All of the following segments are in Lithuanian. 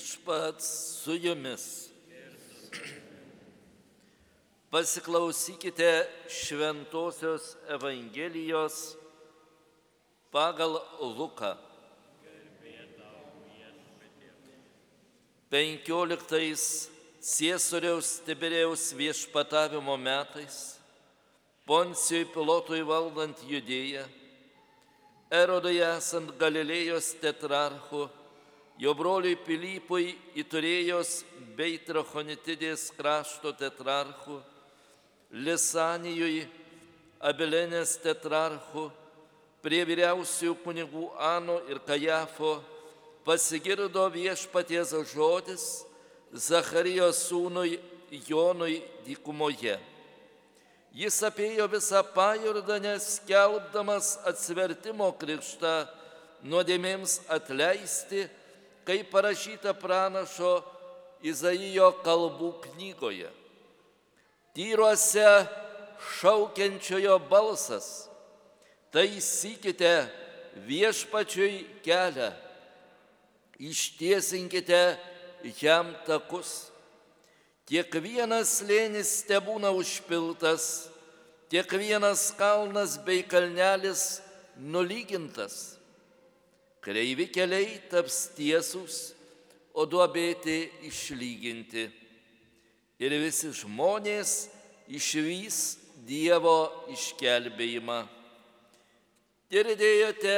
Viešpats su jumis. Pasiklausykite Šventojios Evangelijos pagal Luką. 15 Ciesoriaus Tiberiaus viešpatavimo metais, Poncijui pilotui valdant judėją, Erodui esant Galilėjos tetrarchu, jo broliui Pilypui įturėjos bei Trachonitidės krašto tetrarchu, Lisanijui, Abelenės tetrarchu, prie vyriausių kunigų Ano ir Kajafo pasigirdo viešpaties žodis Zacharijos sūnui Jonui dykumoje. Jis apėjo visą pajordanę, skelbdamas atsivertimo krikštą nuodėmėms atleisti, kaip parašyta pranašo Izaijo kalbų knygoje. Tyruose šaukiančiojo balsas, taisykite viešpačiui kelią, ištiesinkite jam takus. Kiekvienas lėnis te būna užpiltas, kiekvienas kalnas bei kalnelis nulygintas. Kreivi keliai taps tiesus, o duobėti išlyginti. Ir visi žmonės išvys Dievo išgelbėjimą. Girdėjote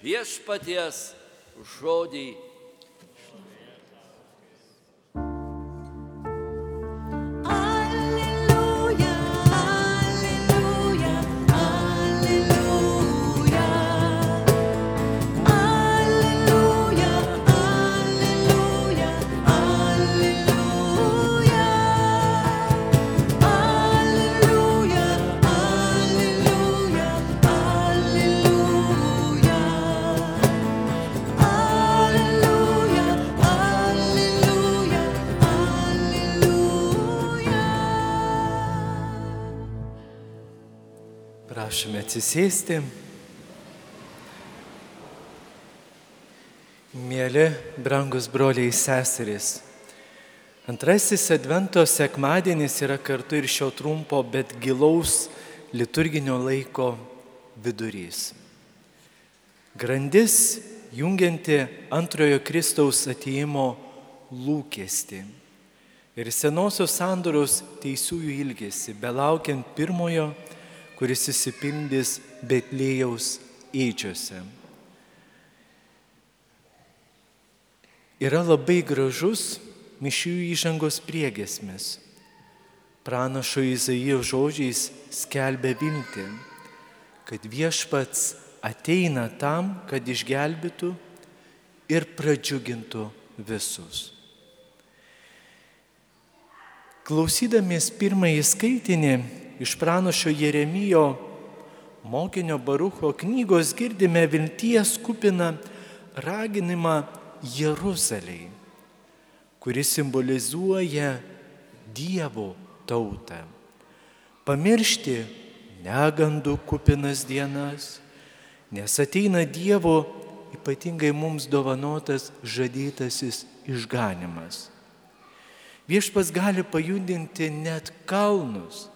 viešpaties žodį. Atsisėsti. Mėly, brangus broliai seserys. Antrasis Advento sekmadienis yra kartu ir šio trumpo, bet gilaus liturginio laiko vidurys. Grandis jungianti antrojo Kristaus atėjimo lūkesti ir senosios sandoros teisiųjų ilgesi, belaukiant pirmojo, kuris įsipildys Betlėjaus eičiuose. Yra labai gražus mišių įžangos priegesmis. Pranašo Izaijo žodžiais skelbia viltį, kad viešpats ateina tam, kad išgelbėtų ir pradžiugintų visus. Klausydamies pirmąjį skaitinį iš pranašo Jeremijo mokinio Barucho knygos girdime vilties kupiną raginimą Jeruzaliai, kuris simbolizuoja Dievo tautą. Pamiršti negandų kupinas dienas, nes ateina Dievo ypatingai mums dovanotas žadėtasis išganimas. Viešpas gali pajudinti net kalnus,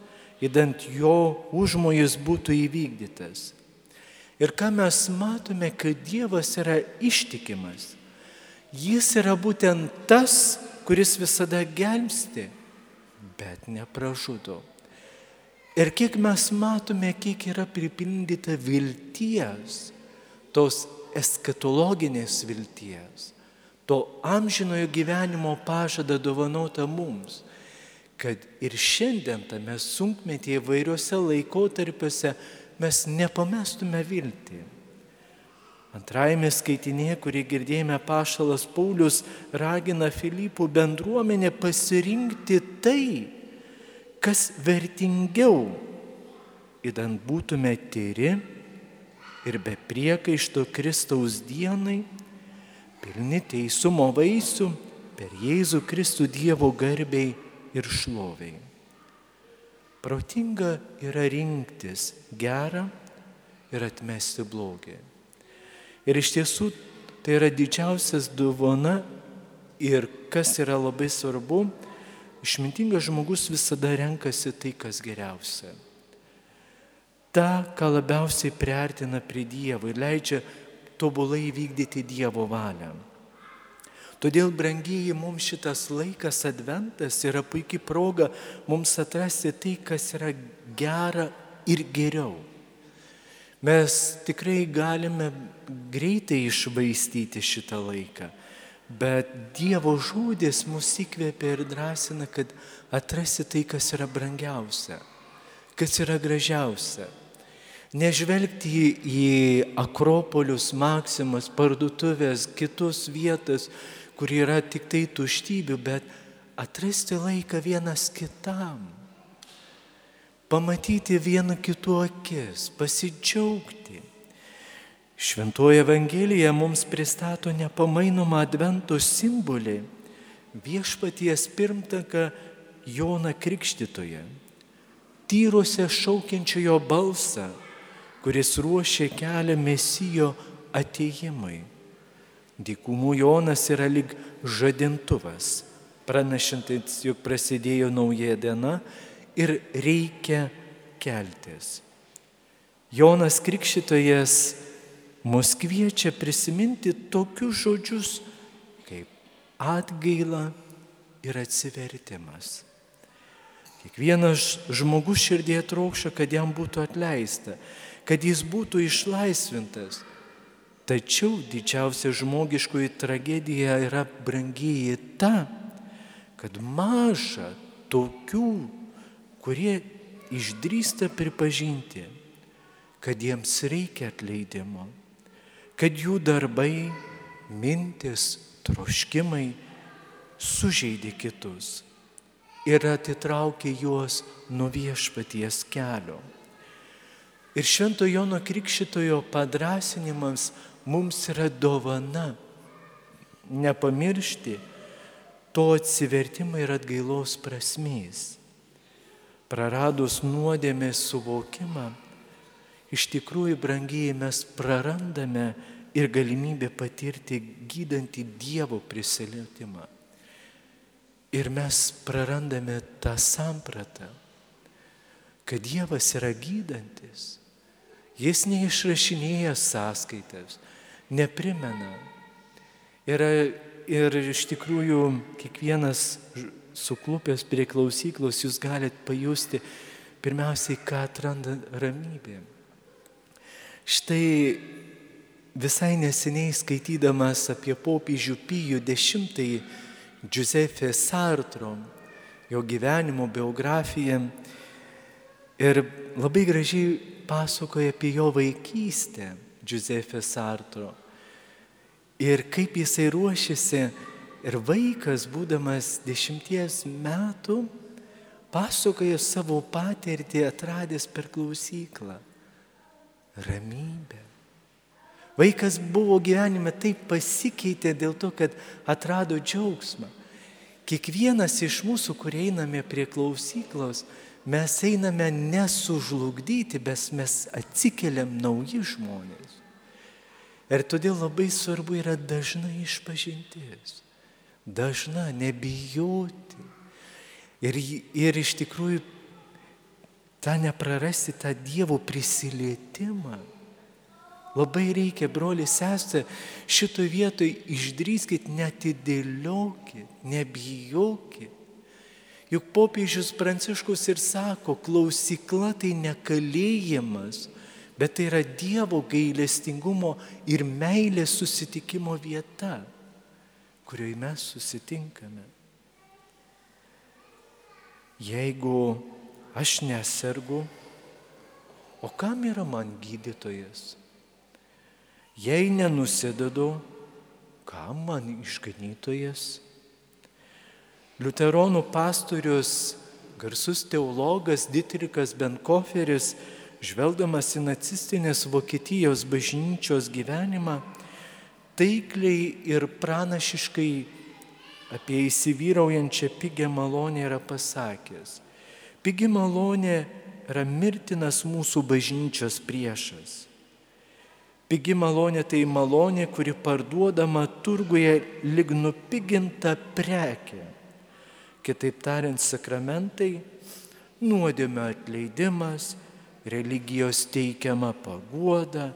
įdant jo užmojas būtų įvykdytas. Ir ką mes matome, kad Dievas yra ištikimas. Jis yra būtent tas, kuris visada gelbsti, bet nepražudo. Ir kiek mes matome, kiek yra pripildyta vilties, tos eskatologinės vilties, to amžinojo gyvenimo pažada dovanota mums, kad ir šiandien tame sunkmetyje įvairiuose laikotarpiuose mes nepamestume viltį. Antrajame skaitinėje, kurį girdėjome, pašalas Paulius ragina Filipų bendruomenę pasirinkti tai, kas vertingiau, įdant būtume tyri ir be priekaišto Kristaus dienai, pilni teisumo vaisių per Jėzų Kristų Dievo garbiai ir šloviai. Protinga yra rinktis gerą ir atmesti blogį. Ir iš tiesų tai yra didžiausias dovana Ir kas yra labai svarbu, išmintingas žmogus visada renkasi tai, kas geriausia. Ta, ką labiausiai priartina prie Dievo ir leidžia tobulai vykdyti Dievo valią. Todėl, brangieji, mums šitas laikas adventas yra puikia proga mums atrasti tai, kas yra gera ir geriau. Mes tikrai galime greitai išvaistyti šitą laiką, bet Dievo žodis mus įkvėpia ir drąsina, kad atrasi tai, kas yra brangiausia, kas yra gražiausia. Nežvelgti į akropolius, maksimas, parduotuvės, kitus vietas, kur yra tik tai tuštybių, bet atrasti laiką vienas kitam. Pamatyti vienu kitu akis, pasidžiaugti. Šventoji Evangelija mums pristato nepamainomą advento simbolį viešpaties pirmtaką Joną Krikštytoje, tyruose šaukiančiojo balsą, kuris ruošia kelią mesijo ateimui. Dykumų Jonas yra lyg žadintuvas, pranašintis, jog prasidėjo nauja diena ir reikia keltis. Jonas Krikščitojas mus kviečia prisiminti tokius žodžius kaip atgaila ir atsivertimas. Kiekvienas žmogus širdėje trokšia, kad jam būtų atleista, kad jis būtų išlaisvintas. Tačiau didžiausia žmogiškoji tragedija yra brangiai ta, kad maža tokių, kurie išdrįsta pripažinti, kad jiems reikia atleidimo, kad jų darbai, mintis, troškimai sužeidė kitus ir atitraukė juos nuo viešpaties kelio. Ir Švento Jono Krikščitojo padrasinimams mums yra dovana nepamiršti to atsivertimo ir atgailos prasmės. Praradus nuodėmės suvokimą, iš tikrųjų brangiai mes prarandame ir galimybę patirti gydantį Dievo prisilietimą. Ir mes prarandame tą sampratą, kad Dievas yra gydantis. Jis neišrašinėja sąskaitas, neprimena. Ir, ir iš tikrųjų kiekvienas suklupęs prie klausyklos jūs galite pajusti pirmiausiai, ką atranda ramybė. Štai visai neseniai skaitydamas apie popiežių Pijų dešimtąjį Giuseppe Sartro, jo gyvenimo biografiją ir labai gražiai pasakoja apie jo vaikystę Giuseppe Sartro. Ir kaip jisai ruošėsi ir vaikas, būdamas dešimties metų, pasakoja savo patirtį atradęs per klausyklą. Ramybė. Vaikas buvo gyvenime taip pasikeitė dėl to, kad atrado džiaugsmą. Kiekvienas iš mūsų, kurie einame prie klausyklos, mes einame nesužlugdyti, bet mes atsikeliam nauji žmonės. Ir todėl labai svarbu yra dažna išpažintis. Dažna, nebijoti. Ir, ir iš tikrųjų tą neprarasti, tą Dievo prisilietimą. Labai reikia, broli sesė, šito vietoj išdrįskit, netidėliokit, nebijokit. Juk popiežius Pranciškus ir sako, klausykla tai nekalėjimas, bet tai yra Dievo gailestingumo ir meilės susitikimo vieta, kurioje mes susitinkame. Jeigu aš nesergu, o kam yra man gydytojas? Jei nenusidedu, kam man išganytojas? Liuteronų pastorius, garsus teologas Dietrikas Benkoferis, žvelgdamas į nacistinės Vokietijos bažnyčios gyvenimą, taikliai ir pranašiškai apie įsivyraujančią pigę malonę yra pasakęs. Pigi malonė yra mirtinas mūsų bažnyčios priešas. Pigi malonė tai malonė, kuri parduodama turguje lyg nupiginta prekė. Kitaip tariant, sakramentai - nuodėmio atleidimas, religijos teikiama paguoda,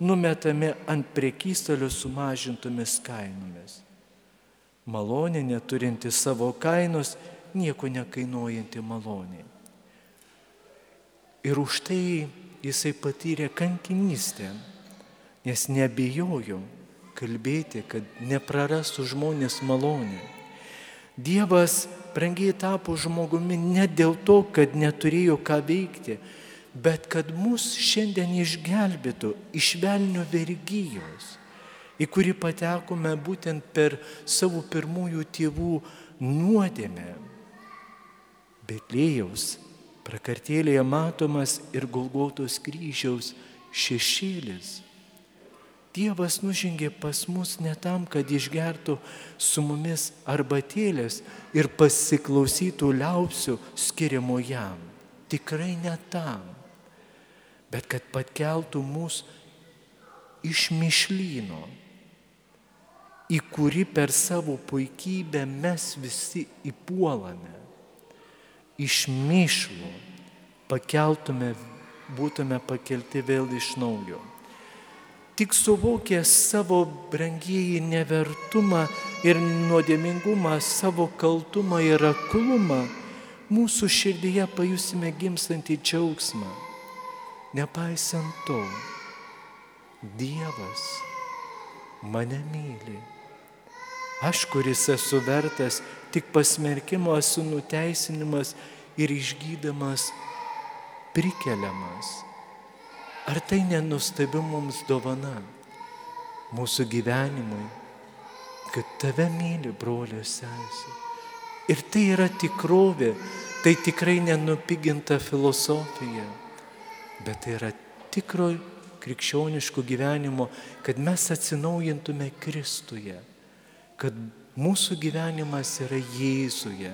numetami ant priekystalio sumažintomis kainomis. Malonė neturinti savo kainos, nieko nekainuojanti malonė. Ir už tai jisai patyrė kankinystę, nes nebijojo kalbėti, kad neprarastų žmonės malonę. Dievas brangiai tapo žmogumi ne dėl to, kad neturėjo ką veikti, bet kad mus šiandien išgelbėtų iš velnio vergyjos, į kurį patekome būtent per savo pirmųjų tėvų nuodėmę. Betlėjaus prakartėlėje matomas ir Golgotos kryžiaus šešėlis. Dievas nužengė pas mus ne tam, kad išgertų su mumis arbatėlės ir pasiklausytų liaupsių skiriamo jam. Tikrai ne tam, bet kad pakeltų mus iš mišlyno, į kurį per savo puikybę mes visi įpuolame. Iš mišlo pakeltume, būtume pakelti vėl iš naujo tik suvokę savo brangieji nevertumą ir nuodėmingumą, savo kaltumą ir aklumą, mūsų širdyje pajusime gimstantį džiaugsmą. Nepaisant to, Dievas mane myli. Aš, kuris esu vertas tik pasmerkimo, esu nuteisinimas ir išgydamas, prikeliamas. Ar tai nenustabi mums dovana mūsų gyvenimui, kad tave myli brolio sesė? Ir tai yra tikrovė, tai tikrai nenupiginta filosofija, bet tai yra tikro krikščioniško gyvenimo, kad mes atsinaujintume Kristuje, kad mūsų gyvenimas yra Jėzuje.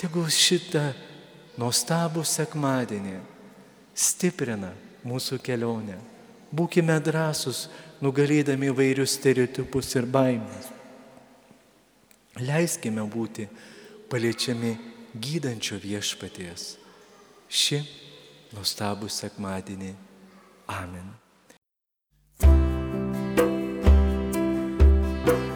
Tegul šitą nuostabų sekmadienį stiprina mūsų kelionę. Būkime drąsus, nugalėdami vairius stereotipus ir baimės. Leiskime būti paliečiami gydančio viešpaties. Ši nuostabų sekmadienį. Amen. Dvasia šventoji,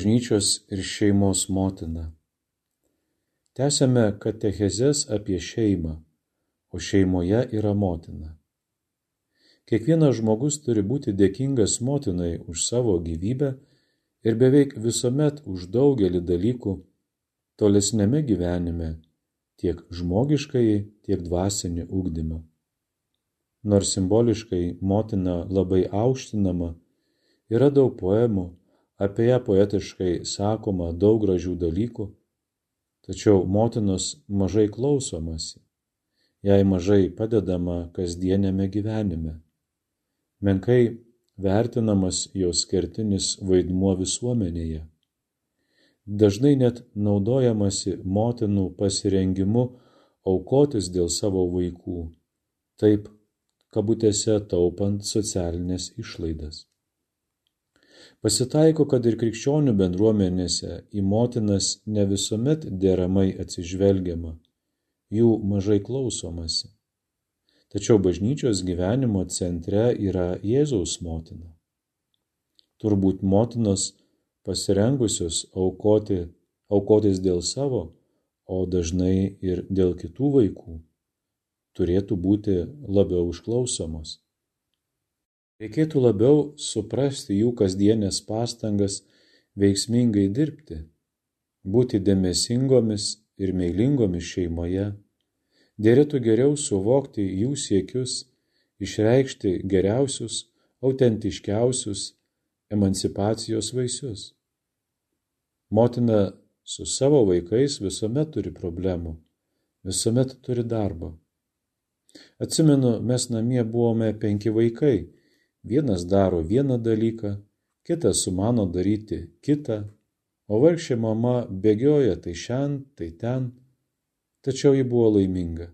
bažnyčios ir šeimos motina. Tęsėme katechezės apie šeimą, o šeimoje yra motina. Kiekvienas žmogus turi būti dėkingas motinai už savo gyvybę ir beveik visuomet už daugelį dalykų tolesnėme gyvenime, tiek žmogiškai, tiek dvasinį ugdymą. Nors simboliškai motina labai aukštinama, yra daug poemų, apie ją poetiškai sakoma daug gražių dalykų, tačiau motinos mažai klausomasi, jai mažai padedama kasdienėme gyvenime. Menkai vertinamas jos kertinis vaidmuo visuomenėje. Dažnai net naudojamasi motinų pasirengimu aukotis dėl savo vaikų, taip kabutėse taupant socialinės išlaidas. Pasitaiko, kad ir krikščionių bendruomenėse į motinas ne visuomet deramai atsižvelgiama, jų mažai klausomasi. Tačiau bažnyčios gyvenimo centre yra Jėzaus motina. Turbūt motinos pasirengusios aukoti, aukotis dėl savo, o dažnai ir dėl kitų vaikų, turėtų būti labiau užklausomos. Reikėtų labiau suprasti jų kasdienės pastangas veiksmingai dirbti, būti dėmesingomis ir meilingomis šeimoje. Dėrėtų geriau suvokti jų siekius, išreikšti geriausius, autentiškiausius emancipacijos vaisius. Motina su savo vaikais visuomet turi problemų, visuomet turi darbą. Atsimenu, mes namie buvome penki vaikai Vienas daro vieną dalyką, kitas sumano daryti kitą, o vargšė mama bėgioja tai šiandien, tai ten, tačiau ji buvo laiminga.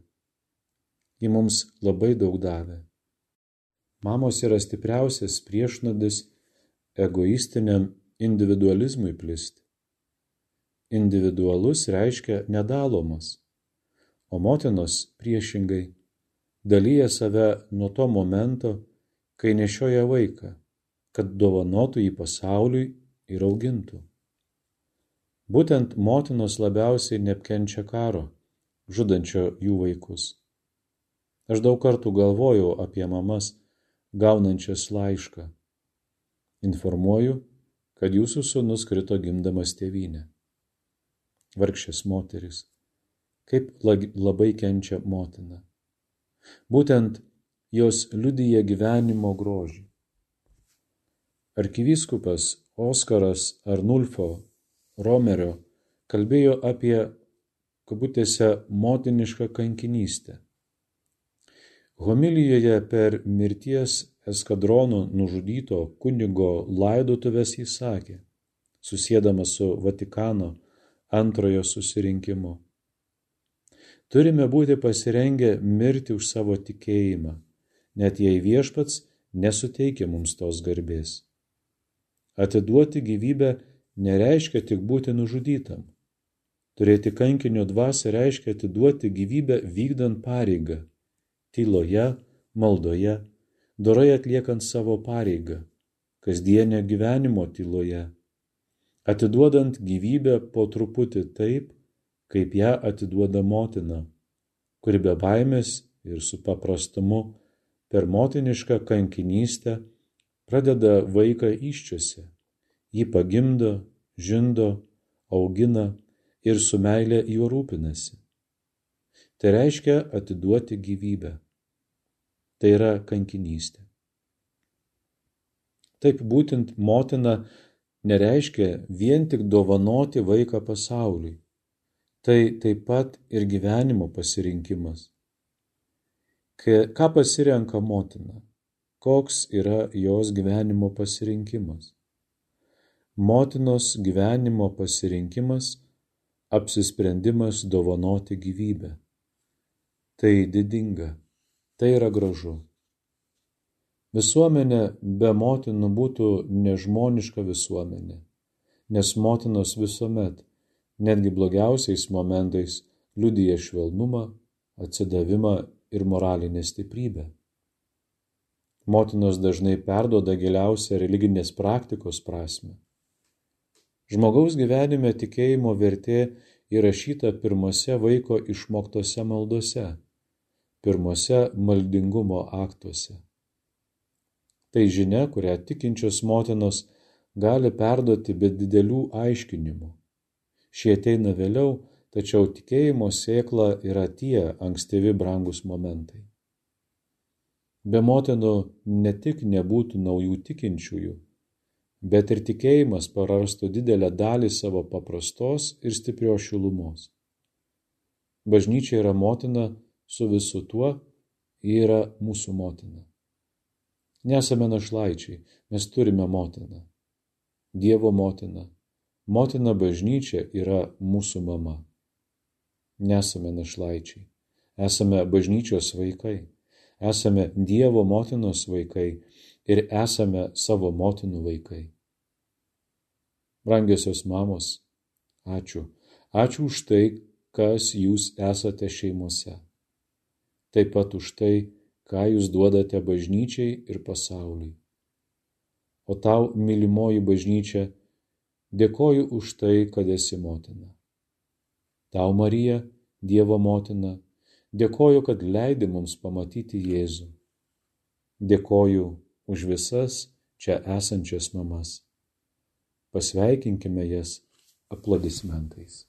Ji mums labai daug davė. Mamos yra stipriausias priešnodis egoistiniam individualizmui plisti. Individualus reiškia nedalomas, o motinos priešingai dalyja save nuo to momento, kai nešioja vaiką, kad dovanotų jį pasauliui ir augintų. Būtent motinos labiausiai neapkenčia karo, žudančio jų vaikus. Aš daug kartų galvojau apie mamas, gaunančias laišką. Informuoju, kad jūsų sunus krito gimdamas tėvynę. Vargšės moteris. Kaip labai kenčia motina. Būtent jos liudija gyvenimo grožį. Arkivyskupas Oskaras Arnulfo Romerio kalbėjo apie kabutėse motinišką kankinystę. Homilijoje per mirties eskadronų nužudyto kunigo laidotuvės jis sakė, susėdamas su Vatikano antrojo susirinkimu. Turime būti pasirengę mirti už savo tikėjimą, net jei viešpats nesuteikia mums tos garbės. Atiduoti gyvybę nereiškia tik būti nužudytam. Turėti kankinio dvasę reiškia atiduoti gyvybę vykdant pareigą, tyloje, maldoje, dorai atliekant savo pareigą, kasdienio gyvenimo tyloje, atiduodant gyvybę po truputį taip, kaip ją atiduoda motina, kuri be baimės ir su paprastumu per motinišką kankinystę pradeda vaiką iščiose, jį pagimdo, žindo, augina ir su meilė juo rūpinasi. Tai reiškia atiduoti gyvybę. Tai yra kankinystė. Taip būtent motina nereiškia vien tik dovanoti vaiką pasauliui. Tai taip pat ir gyvenimo pasirinkimas ką pasirenka motina, koks yra jos gyvenimo pasirinkimas. Motinos gyvenimo pasirinkimas - apsisprendimas dovanoti gyvybę. Tai didinga, tai yra gražu. Visuomenė be motinų būtų nežmoniška visuomenė, nes motinos visuomet, netgi blogiausiais momentais, liudyja švelnumą, atsidavimą ir moralinę stiprybę. Motinos dažnai perdoda giliausią religinės praktikos prasme. Žmogaus gyvenime tikėjimo vertė įrašyta pirmose vaiko išmoktose maldose, pirmose maldingumo aktuose. Tai žinia, kurią tikinčios motinos gali perduoti be didelių aiškinimų. Šie ateina vėliau, tačiau tikėjimo sėkla yra tie ankstyvi brangus momentai. Be motinų ne tik nebūtų naujų tikinčiųjų, bet ir tikėjimas prarastų didelę dalį savo paprastos ir stiprios šilumos. Bažnyčia yra motina su visu tuo, ji yra mūsų motina. Nesame našlaičiai, mes turime motiną. Dievo motina. Motina bažnyčia yra mūsų mama. Nesame našlaičiai. Esame bažnyčios vaikai. Esame Dievo motinos vaikai ir esame savo motinų vaikai. Brangiosios mamos, ačiū. Ačiū už tai, kas jūs esate šeimose. Taip pat už tai, ką jūs duodate bažnyčiai ir pasauliui. O tau, mylimoji bažnyčia, dėkoju už tai, kad esi motina. Tau, Marija, Dievo motina, dėkoju, kad leidi mums pamatyti Jėzų. Dėkoju už visas čia esančias mamas. Pasveikinkime jas aplodismentais.